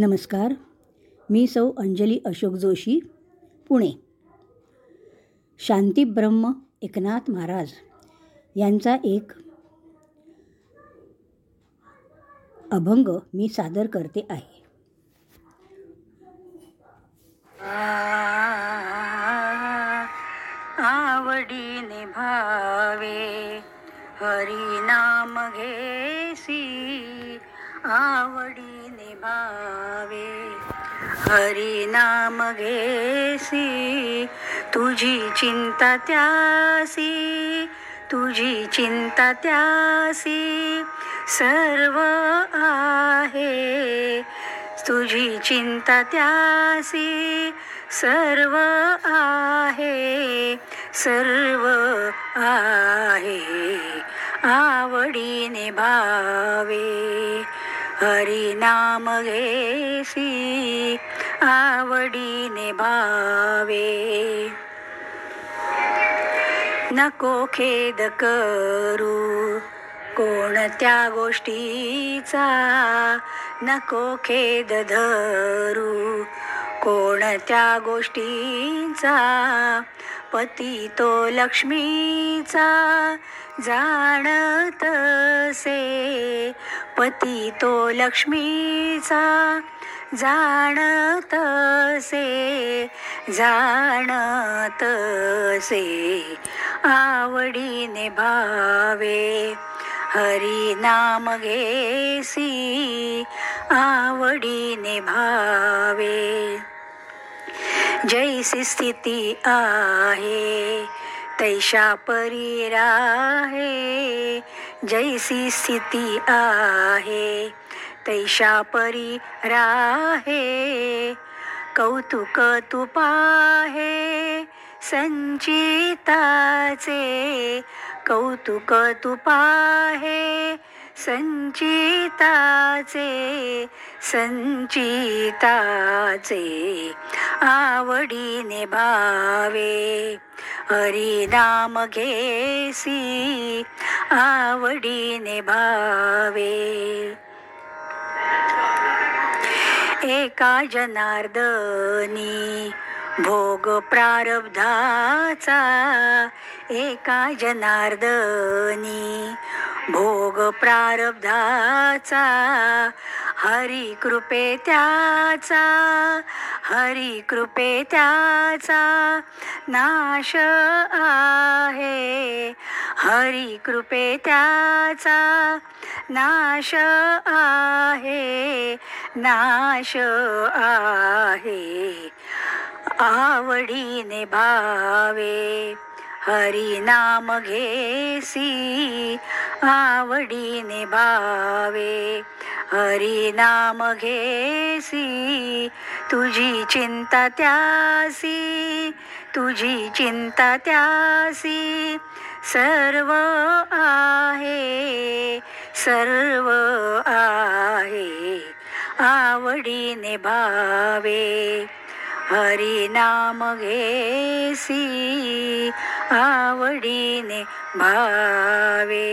नमस्कार. मी सौ अंजली अशोक जोशी पुणे. शांतीब्रह्म एकनाथ महाराज यांचा एक अभंग मी सादर करते आहे. आवडीने भावे हरिनाम घेसी. आवडी भावे हरिनाम घेसी तुझी चिंता त्यासी तुझी चिंता त्यासी सर्व आहे। तुझी चिंता त्यासी सर्व आहे सर्व आहे। आवडीने भावे। हरिनाम घेसी आवडीने भावे. नको खेद करू कोणत्या गोष्टीचा नको खेद धरू कोणत्या गोष्टीचा? पती तो लक्ष्मीचा. जाणत से पती तो लक्ष्मीचा. जाणत से जाणत से आवडीने भावे. हरिनाम घेसी. आवडीने भावे. जैसी स्थिती आहे तैशा परी राहे. जैसी स्थिती आहे तैशा परी राहे. कौतुक तू पाहे संचिताचे. कौतुक तू पाहे संचिताचे संचिताचे आवडीने भावे हरिनाम घेसी आवडीने भावे एका जनार्दनी भोग प्रारब्धाचा एका जनार्दनी. भोग प्रारब्धाचा हरी कृपे त्याचा हरी कृपे त्याचा नाश आहे. हरी कृपे त्याचा नाश आहे नाश आहे. आवडीने भावे हरिनाम घेसी आवडीने भावे हरिनाम घेसी तुझी चिंता त्यासी तुझी चिंता त्यासी सर्व आहे सर्व आहे आवडीने भावे. हरिनाम घेसी आवडीने भावे.